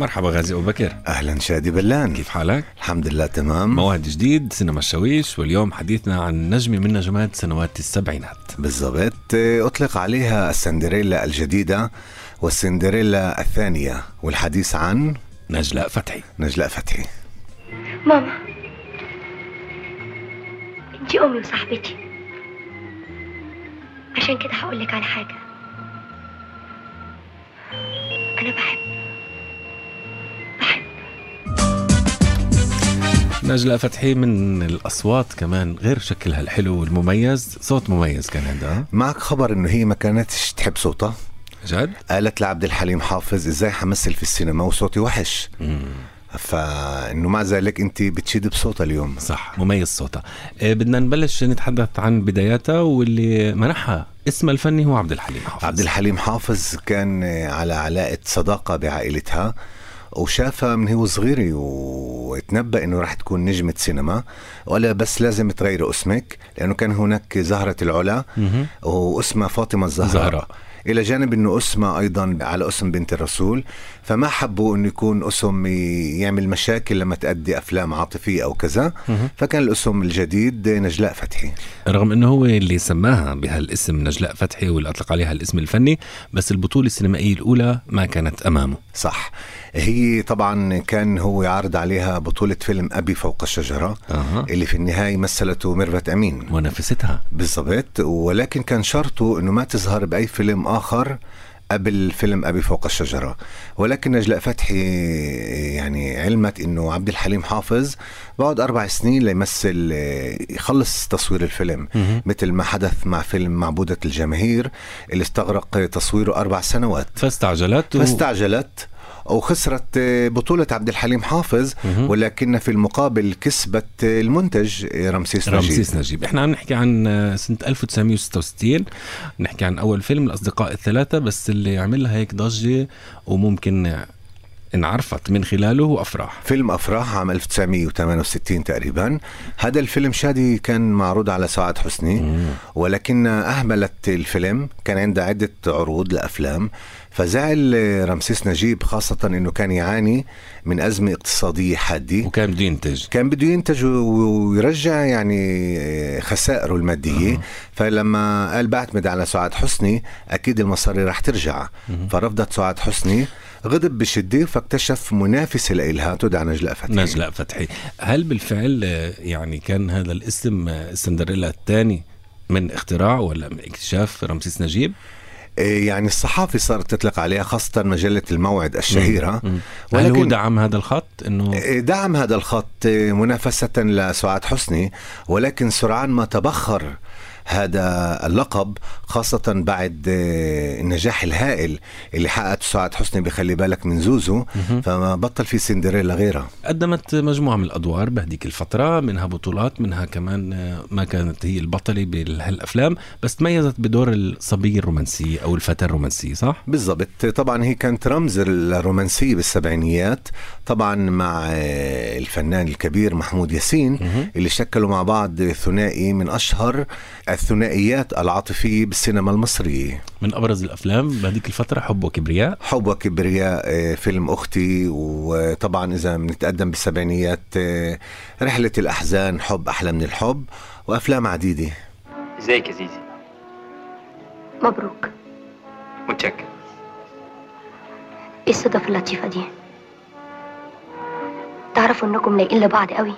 مرحبا غازي أبو بكر. أهلا شادي بلان. كيف حالك؟ الحمد لله تمام. موعد جديد سينما الشويش واليوم حديثنا عن نجمة من نجمات سنوات السبعينات. بالضبط. أطلق عليها السندريلا الجديدة والسندريلا الثانية والحديث عن نجلاء فتحي. نجلاء فتحي. ماما انتي امي وصاحبتي عشان كده هقول لك على حاجة. أنا بحب نجلاء فتحي من الأصوات كمان غير شكلها الحلو والمميز. صوت مميز كان عندها. معك خبر إنه هي ما كانتش تحب صوتها. جد؟ قالت لعبد الحليم حافظ إزاي حمثل في السينما وصوتي وحش. فإنه مع ذلك أنت بتشيد بصوتها اليوم. صح مميز صوتها. آه، بدنا نبلش نتحدث عن بداياتها واللي منحها اسمها الفني هو عبد الحليم حافظ. عبد الحليم حافظ كان على علاقة صداقة بعائلتها. وشافها من هو صغيرة وتنبأ إنه راح تكون نجمة سينما. ولا بس لازم تغيري اسمك لأنه كان هناك زهرة العلا. واسمها فاطمة الزهراء. زهراء. إلى جانب أنه اسمها أيضا على اسم بنت الرسول. فما حبوا أنه يكون اسم يعمل مشاكل لما تأدي أفلام عاطفية أو كذا. فكان الاسم الجديد نجلاء فتحي. رغم إنه هو اللي سماها بهالاسم نجلاء فتحي واللي اطلق عليها الاسم الفني بس البطولة السينمائية الأولى ما كانت أمامه. صح. هي طبعا كان هو يعرض عليها بطولة فيلم أبي فوق الشجرة أها. اللي في النهاية مثلته ميرفت أمين. ونفستها بالضبط. ولكن كان شرطه إنه ما تظهر بأي فيلم آخر قبل فيلم أبي فوق الشجرة. ولكن نجلاء فتحي يعني علمت إنه عبد الحليم حافظ بعد أربع سنين ليمثل يخلص تصوير الفيلم. مهم. مثل ما حدث مع فيلم معبودة الجماهير اللي استغرق تصويره أربع سنوات. فاستعجلت و... فاستعجلت. وخسرت بطولة عبد الحليم حافظ. ولكن في المقابل كسبت المنتج رمسيس نجيب رمسيس نجيب إحنا عم نحكي عن سنة 1966 نحكي عن أول فيلم الأصدقاء الثلاثة بس اللي عملها هيك ضجة وممكن انعرفت من خلاله أفراح. فيلم أفراح عام 1968 تقريبا. هذا الفيلم شادي كان معروض على سعاد حسني ولكن أهملت الفيلم. كان عندها عدة عروض لأفلام. فزعل رمسيس نجيب خاصة أنه كان يعاني من أزمة اقتصادية حادة. وكان بده ينتج. كان بده ينتج ويرجع يعني خسائره المادية. فلما قال بعتمد على سعاد حسني أكيد المصاري راح ترجع. فرفضت سعاد حسني. غضب بشدة فاكتشف منافسة لإلها تدعى نجلاء فتحي. نجلاء فتحي. هل بالفعل آه، يعني كان هذا الاسم آه، السندريلا الثاني من اختراع ولا من اكتشاف رمسيس نجيب؟ إيه يعني الصحافة صارت تطلق عليها خاصة مجلة الموعد الشهيرة. مم. هل هو ولكن- دعم هذا الخط؟ إنه دعم هذا الخط منافسة لسعاد حسني ولكن سرعان ما تبخر هذا اللقب خاصة بعد إيه، النجاح الهائل اللي حققته سعاد حسني بخلي بالك من زوزو فما بطل في سندريلا غيرها قدمت مجموعة من الأدوار بهديك الفترة منها بطولات منها كمان آه، ما كانت هي البطلة بهالأفلام بس تميزت بدور الصبية الرومانسية أو الفتاة الرومانسية صح؟ بالضبط طبعا هي كانت رمز الرومانسية بالسبعينيات طبعا مع آه، الفنان الكبير محمود ياسين. اللي شكلوا مع بعض ثنائي من أشهر الثنائيات العاطفية بالسينما المصرية. من أبرز الأفلام بهديك الفترة حب وكبرياء. حب وكبرياء آه، فيلم أختي وطبعا إذا بنتقدم بالسبعينيات آه، رحلة الأحزان حب أحلى من الحب وأفلام عديدة. إزيك يا زيزي؟ مبروك. متشكر. إيه الصدف اللطيفة دي؟ تعرفوا إنكم لايقين لبعض قوي.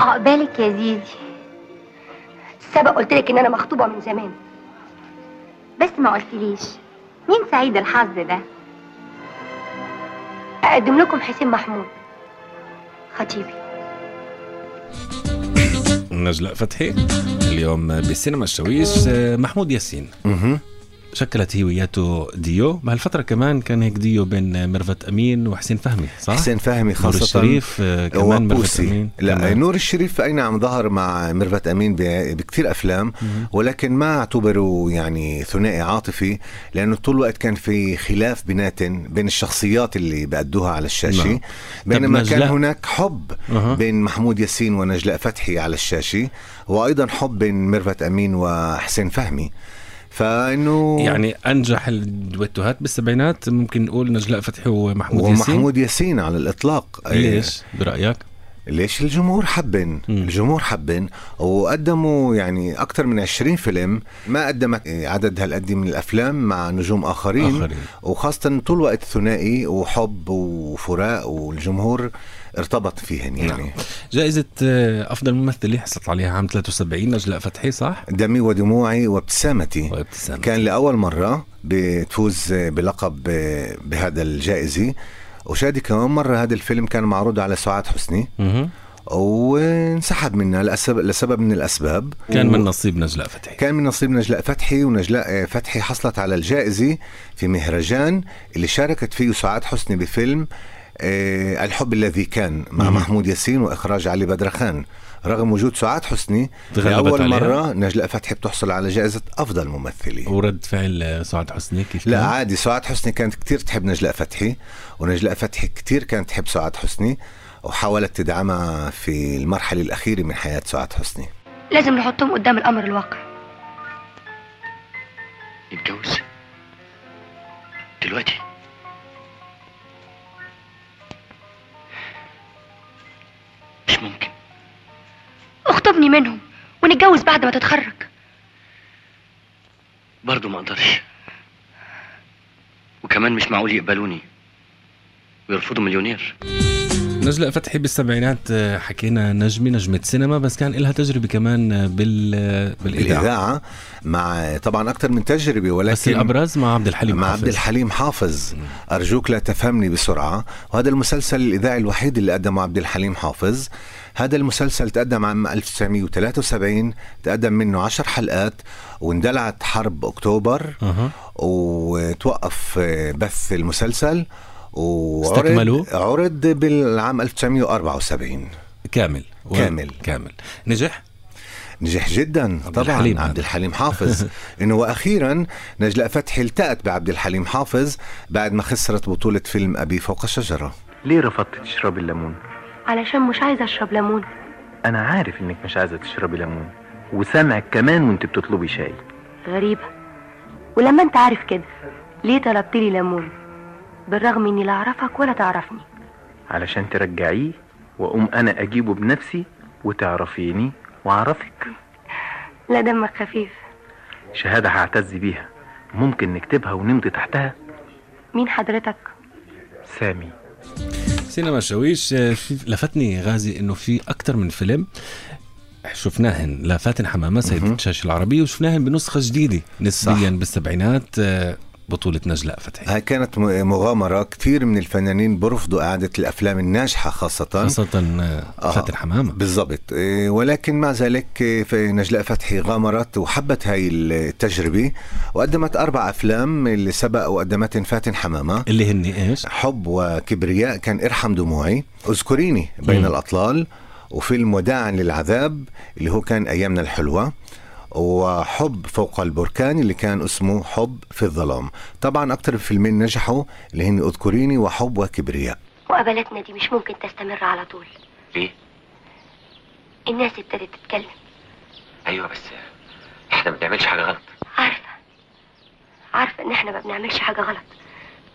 عقبالك يا زيزي. سبق قلت لك إن أنا مخطوبة من زمان. بس ما قلتليش مين سعيد الحظ ده؟ أقدم لكم حسين محمود خطيبي. نجلاء فتحي اليوم بالسينما الشاويش آه، محمود ياسين. شكلت هي وياته ديو بهالفترة كمان كان هيك ديو بين ميرفت أمين وحسين فهمي صح؟ حسين فهمي نور خاصة الشريف آه، كمان ميرفت أمين لا كمان. نور الشريف أي نعم ظهر مع ميرفت أمين بكثير أفلام ولكن ما اعتبره يعني ثنائي عاطفي لأنه طول الوقت كان في خلاف بيناتن بين الشخصيات اللي بأدوها على الشاشة نعم. بينما كان هناك حب أها. بين محمود ياسين ونجلاء فتحي على الشاشة وأيضا حب بين ميرفت أمين وحسين فهمي فإنه يعني أنجح الدويتوهات بالسبعينات ممكن نقول نجلاء فتحي ومحمود, ياسين. ومحمود ياسين على الإطلاق. ليش؟ برأيك؟ ليش الجمهور حبن؟ مم. الجمهور حبن وقدموا يعني أكثر من 20 فيلم. ما قدمت عدد هالقد من الأفلام مع نجوم آخرين, آخرين. وخاصة طول وقت ثنائي وحب وفراق والجمهور ارتبط فيهن يعني. نعم. جائزة آه، أفضل ممثلة حصلت عليها عام 73 نجلاء فتحي صح؟ دمي ودموعي وابتسامتي. وابتسامة كان لأول مرة بتفوز بلقب بهذا الجائزة. وشادي كمان مرة هذا الفيلم كان معروض على سعاد حسني. مه. وانسحب منها لسبب, لسبب من الأسباب. كان و- من نصيب نجلاء فتحي. كان من نصيب نجلاء فتحي ونجلاء فتحي حصلت على الجائزة في مهرجان اللي شاركت فيه سعاد حسني بفيلم آه، الحب الذي كان مع مم. محمود ياسين وإخراج علي بدرخان. رغم وجود سعاد حسني عليها؟ مرة نجلاء فتحي بتحصل على جائزة أفضل ممثلة. ورد فعل آه، سعاد حسني كيف لا كان؟ عادي. سعاد حسني كانت كتير تحب نجلاء فتحي ونجلاء فتحي كتير كانت تحب سعاد حسني وحاولت تدعمها في المرحلة الأخيرة من حياة سعاد حسني. لازم نحطهم قدام الأمر الواقع. نتجوز؟ دلوقتي؟ مش ممكن. اخطبني منهم ونتجوز بعد ما تتخرج. برضه ما أقدرش. وكمان مش معقول يقبلوني ويرفضوا مليونير. نجلاء فتحي بالسبعينات آه، حكينا نجمة نجمة سينما بس كان لها تجربة كمان آه، بال آه، بالإذاعة. الإذاعة مع طبعا أكثر من تجربة ولكن بس الأبرز مع عبد الحليم مع حافظ. عبد الحليم حافظ. أرجوك لا تفهمني بسرعة. وهذا المسلسل الإذاعي الوحيد اللي قدمه عبد الحليم حافظ. هذا المسلسل تقدم عام 1973 تقدم منه عشر حلقات واندلعت حرب أكتوبر. أها. وتوقف بث المسلسل. وعرض استكملوا؟ عرض بالعام 1974 كامل. و- كامل. كامل. نجح؟ نجح جدا عبد طبعا. الحليم عبد. الحليم حافظ. إنه وأخيرا نجلاء فتحي التقت بعبد الحليم حافظ بعد ما خسرت بطولة فيلم أبي فوق الشجرة. ليه رفضت تشربي الليمون؟ علشان مش عايزة أشرب ليمون. أنا عارف إنك مش عايزة تشربي ليمون وسامعك كمان وأنت بتطلبي شاي. غريبة. ولما أنت عارف كده ليه طلبت لي ليمون؟ بالرغم إني لا أعرفك ولا تعرفني. علشان ترجعيه وأقوم أنا أجيبه بنفسي وتعرفيني وأعرفك. لا دمك خفيف. شهادة هعتز بيها. ممكن نكتبها ونمضي تحتها؟ مين حضرتك؟ سامي. سينما شويش آه، لفتني غازي إنه في أكثر من فيلم شفناهن. لفاتن حمامة سيد. الشاشة العربية وشفناهن بنسخة جديدة نسبيا صح. بالسبعينات آه، بطولة نجلاء فتحي. هاي كانت م- مغامرة كثير من الفنانين برفضوا إعادة الأفلام الناجحة خاصة. خاصة آه، آه. فاتن حمامه بالضبط. إيه، ولكن مع ذلك في نجلاء فتحي غامرت وحبت هاي التجربة وقدمت أربع أفلام اللي سبق وقدمتهم فاتن حمامة. اللي هن إيش؟ حب وكبرياء. كان إرحم دموعي. أذكريني بين مم. الأطلال. وفيلم وداعا للعذاب اللي هو كان أيامنا الحلوة. وحب فوق البركان اللي كان اسمه حب في الظلام. طبعا أكثر فيلمين نجحوا اللي هن أذكريني وحب وكبرياء. وقبلتنا دي مش ممكن تستمر على طول. ليه؟ الناس ابتدت تتكلم. أيوه بس إحنا ما بنعملش حاجة غلط. عارفة. عارفة إن إحنا ما بنعملش حاجة غلط.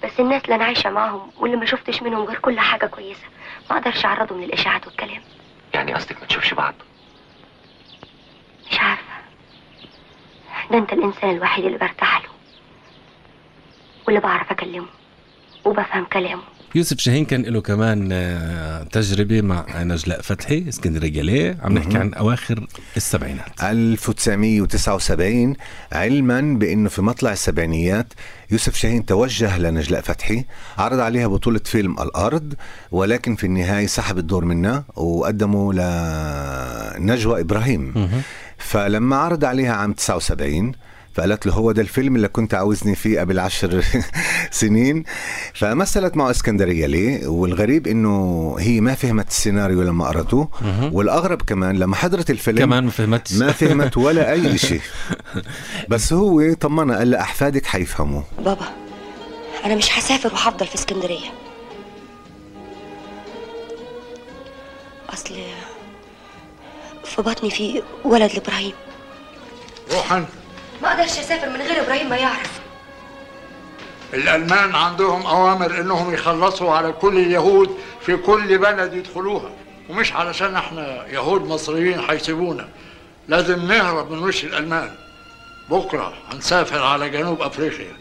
بس الناس اللي أنا عايشة معاهم واللي ما شفتش منهم غير كل حاجة كويسة ما أقدرش أعرضهم للإشاعات والكلام. يعني قصدك ما تشوفش بعض مش عارفه ده انت الإنسان الوحيد اللي برتاح له واللي بعرف أكلمه وبفهم كلامه. يوسف شاهين كان له كمان آه، تجربة مع نجلاء فتحي اسكندرية ليه عم نحكي عن أواخر السبعينات. 1979 علما بأنه في مطلع السبعينيات يوسف شاهين توجه لنجلاء فتحي عرض عليها بطولة فيلم الأرض ولكن في النهاية سحب الدور منها وقدمه لنجوى إبراهيم. فلما عرض عليها عام 79 فقالت له هو ده الفيلم اللي كنت عاوزني فيه قبل عشر سنين. فمثلت معه اسكندرية ليه؟ والغريب إنه هي ما فهمت السيناريو لما قرأته. مهم. والأغرب كمان لما حضرت الفيلم كمان ما فهمتش. ما فهمت ولا أي شيء. بس هو طمنها قال لها أحفادك حيفهموا. بابا أنا مش هسافر وهفضل في اسكندرية. أصل في بطني في ولد لإبراهيم. روحا. ما أقدرش أسافر من غير إبراهيم ما يعرف. الألمان عندهم أوامر إنهم يخلصوا على كل اليهود في كل بلد يدخلوها. ومش علشان إحنا يهود مصريين هيسيبونا. لازم نهرب من وش الألمان. بكرة هنسافر على جنوب أفريقيا.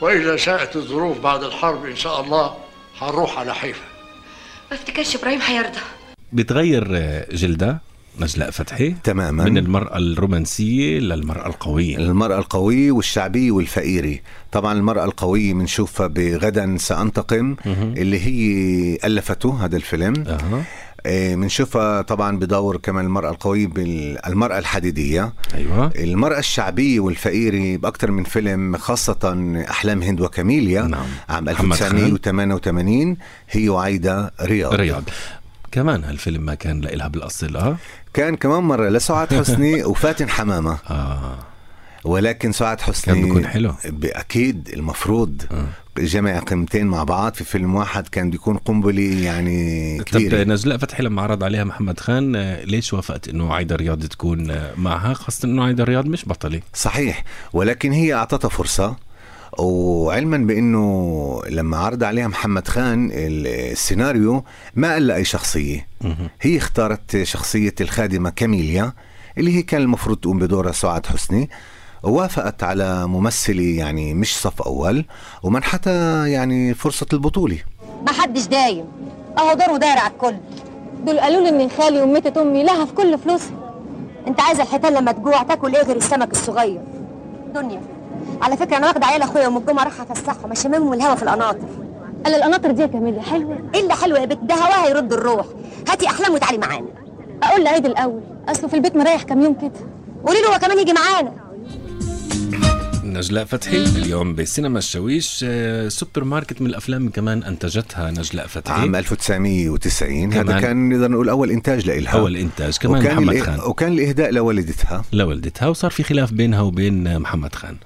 وإذا شاءت الظروف بعد الحرب إن شاء الله هنروح على حيفا. ما افتكرش إبراهيم هيرضى. بتغير جلدها نجلاء فتحي. تماما. من المرأة الرومانسية للمرأة القوية. المرأة القوية والشعبية والفقيرة. طبعا المرأة القوية بنشوفها بغدا سأنتقم اللي هي ألفته هذا الفيلم. آه، بنشوفها طبعا بدور كمان المرأة القوية بالمرأة الحديدية. أيوة. المرأة الشعبية والفقيرة بأكثر من فيلم خاصة أحلام هند وكاميليا. نعم. عام محمد خان. 1988 هي وعايدة رياض. رياض. كمان هالفيلم ما كان لها بالأصل آه كان كمان مرة لسعاد حسني وفاتن حمامة. آه. ولكن سعاد حسني كان بيكون حلو. أكيد المفروض آه. جمع قيمتين مع بعض في فيلم واحد كان بيكون قنبلة يعني طب كبيرة. نجلاء فتحي لما عرض عليها محمد خان آه، ليش وافقت إنه عايدة رياض تكون آه، معها؟ خاصة إنه عايدة رياض مش بطلة. صحيح. ولكن هي أعطتها فرصة. وعلما بأنه لما عرض عليها محمد خان السيناريو ما قال لها اي شخصيه هي اختارت شخصية الخادمة كاميليا اللي هي كان المفروض تقوم بدورها سعاد حسني. ووافقت على ممثلة يعني مش صف أول ومنحتها يعني فرصة البطولة. ما حدش دايم. أهو دور وداير على الكل. دول قالوا لي إن خالي وميتة أمي لها في كل فلوسها. أنت عايز الحيتان لما تجوع تاكل إيه غير السمك الصغير؟ دنيا. على فكرة أنا واخدة عيال أخويا يوم الجمعة رايحه أفسحهم اشممهم الهوا في القناطر قال القناطر دي يا كاميليا حلوة. إيه اللي حلوة يا بنت ده هواها يرد الروح. هاتي أحلام وتعالي معانا. أقول لعيد الأول. أصله في البيت مريح كام يوم كده. قولي له هو كمان يجي معانا. نجلاء فتحي اليوم بسينما الشاويش آه، سوبر ماركت من الأفلام كمان أنتجتها نجلاء فتحي. عام 1990 هذا. كان نقدر نقول أول إنتاج لإلها. أول إنتاج. كمان وكان محمد خان. وكان الإهداء لوالدتها. لوالدتها وصار في خلاف بينها وبين محمد خان.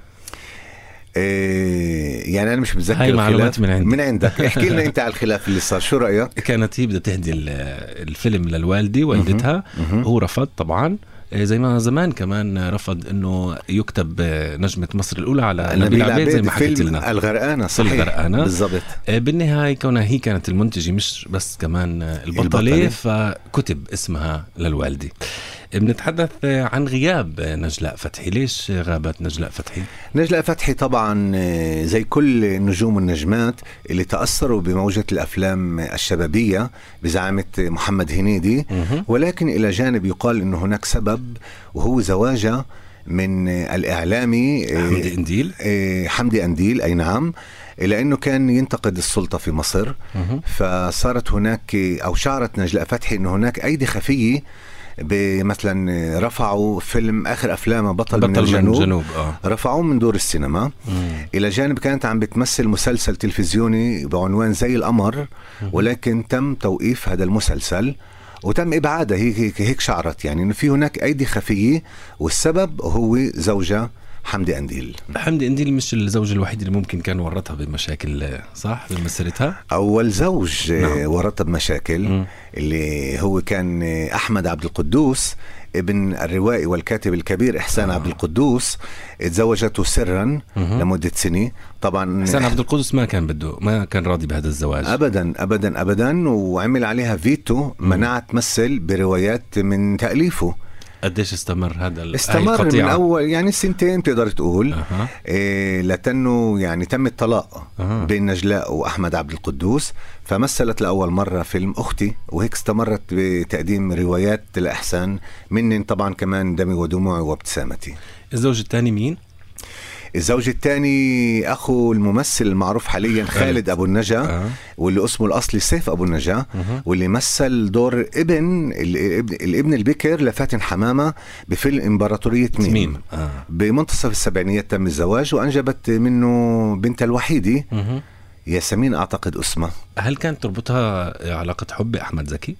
إيه يعني أنا مش متذكر هاي معلومات. من عندي. من عندك. احكي لنا أنت على الخلاف اللي صار. شو رأيك؟ كانت هي بدها تهدي ال- الفيلم للوالدة والدتها. هو رفض طبعا. آه، زي ما زمان كمان رفض إنه يكتب آه، نجمة مصر الأولى على نبيل عبيد زي ما حكيت لنا. الغرقانة صحيح. الغرقانة. بالضبط. آه، بالنهاية كونها هي كانت المنتجة مش بس كمان آه، البطلة. فكتب اسمها للوالدة. آه، بنتحدث آه، عن غياب آه، نجلاء فتحي. ليش غابت نجلاء فتحي؟ نجلاء فتحي طبعا آه، زي كل النجوم والنجمات اللي تأثروا بموجة الأفلام الشبابية بزعامة محمد هنيدي. ولكن إلى جانب يقال إنه هناك سبب وهو زواجها من آه، الإعلامي آه، حمدي أنديل. إيه، حمدي أنديل أي نعم لأنه كان ينتقد السلطة في مصر. فصارت هناك أو شعرت نجلاء فتحي أنه هناك أيدي خفية ب- مثلا رفعوا فيلم آخر أفلامه بطل, بطل من الجنوب, جنوب آه. رفعوه من دور السينما. إلى جانب كانت عم بتمثل مسلسل تلفزيوني بعنوان زي القمر ولكن تم توقيف هذا المسلسل وتم إبعادها هيك هيك, هيك شعرت. يعني إنه في هناك أيدي خفية والسبب هو زوجها حمدي أنديل حمدي أنديل مش الزوج الوحيد اللي ممكن كان ورطها بمشاكل آه، صح بمسيرتها أول زوج نعم. نعم. ورطها بمشاكل مم. اللي هو كان آه، أحمد عبد القدوس ابن الروائي والكاتب الكبير إحسان آه. عبد القدوس تزوجته سرا مهم. لمدة سنه طبعا حسين عبد القدس ما كان بده ما كان راضي بهذا الزواج ابدا ابدا ابدا وعمل عليها فيتو منعها تمثل بروايات من تأليفه قديش استمر هذا استمر من؟ اول يعني سنتين تقدر تقول أها. إيه لتنه يعني تم الطلاق أها. بين نجلاء وأحمد عبد القدوس فمثلت لأول مرة فيلم أختي وهيك استمرت بتقديم روايات لاحسان منن طبعا كمان دمي ودموعي وابتسامتي الزوج الثاني مين؟ الزوج الثاني أخو الممثل المعروف حاليا خالد أبو النجا آه. واللي اسمه الأصلي سيف أبو النجا. واللي مثل دور ابن الابن, الابن البكر لفاتن حمامة بفيلم إمبراطورية ميم, ميم آه. بمنتصف السبعينيات تم الزواج وأنجبت منه بنتها الوحيده. ياسمين أعتقد اسمها هل كانت تربطها علاقة حب بأحمد زكي؟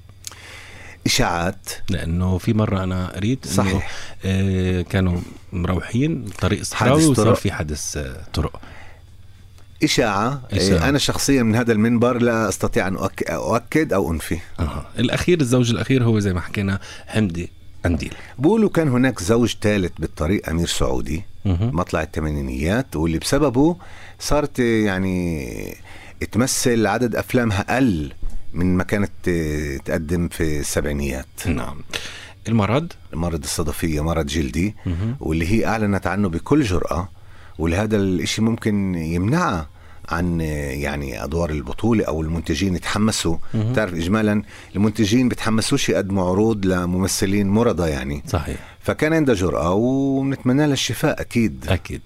إشاعات لأنه في مرة أنا قريت إنه صحيح. آه كانوا مروحين طريق صحراوي وصار. في حادث آه طرق إشاعة. إشاعة. أنا شخصيا من هذا المنبر لا أستطيع أن أؤك- أؤكد أو أنفي آه. الأخير الزوج الأخير هو زي ما حكينا حمدي قنديل بقولوا كان هناك زوج ثالث بالطريق أمير سعودي مهم. مطلع الثمانينيات واللي بسببه صارت يعني تمثل عدد أفلامها أقل من ما كانت تقدم في السبعينيات. نعم. المرض؟ مرض الصدفية مرض جلدي. واللي هي أعلنت عنه بكل جرأة ولهذا الإشي ممكن يمنعها عن يعني أدوار البطولة أو المنتجين يتحمسوا. مهم. تعرف اجمالا المنتجين بتحمسوش يقدموا عروض لممثلين مرضى يعني. صحيح. فكان عندها جرأة وبنتمنى لها الشفاء أكيد. أكيد.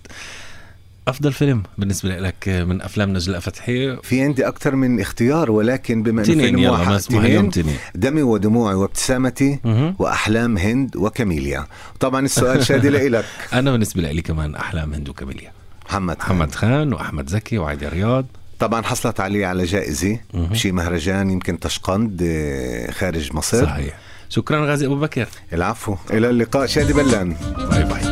أفضل فيلم بالنسبة لك من أفلام نجلاء فتحي في عندي أكثر من اختيار ولكن بما إنه تنين فيلم واحد تنين دمي ودموعي وابتسامتي. وأحلام هند وكاميليا. طبعا السؤال شادي لإلك. أنا بالنسبة لي كمان أحلام هند وكاميليا. محمد محمد خان وأحمد زكي وعلي رياض. طبعا حصلت عليه على جائزة. مهم. بشي مهرجان يمكن تشقند آه، خارج مصر. صحيح. شكرا غازي أبو بكر. العفو. إلى اللقاء. شادي بلان باي باي.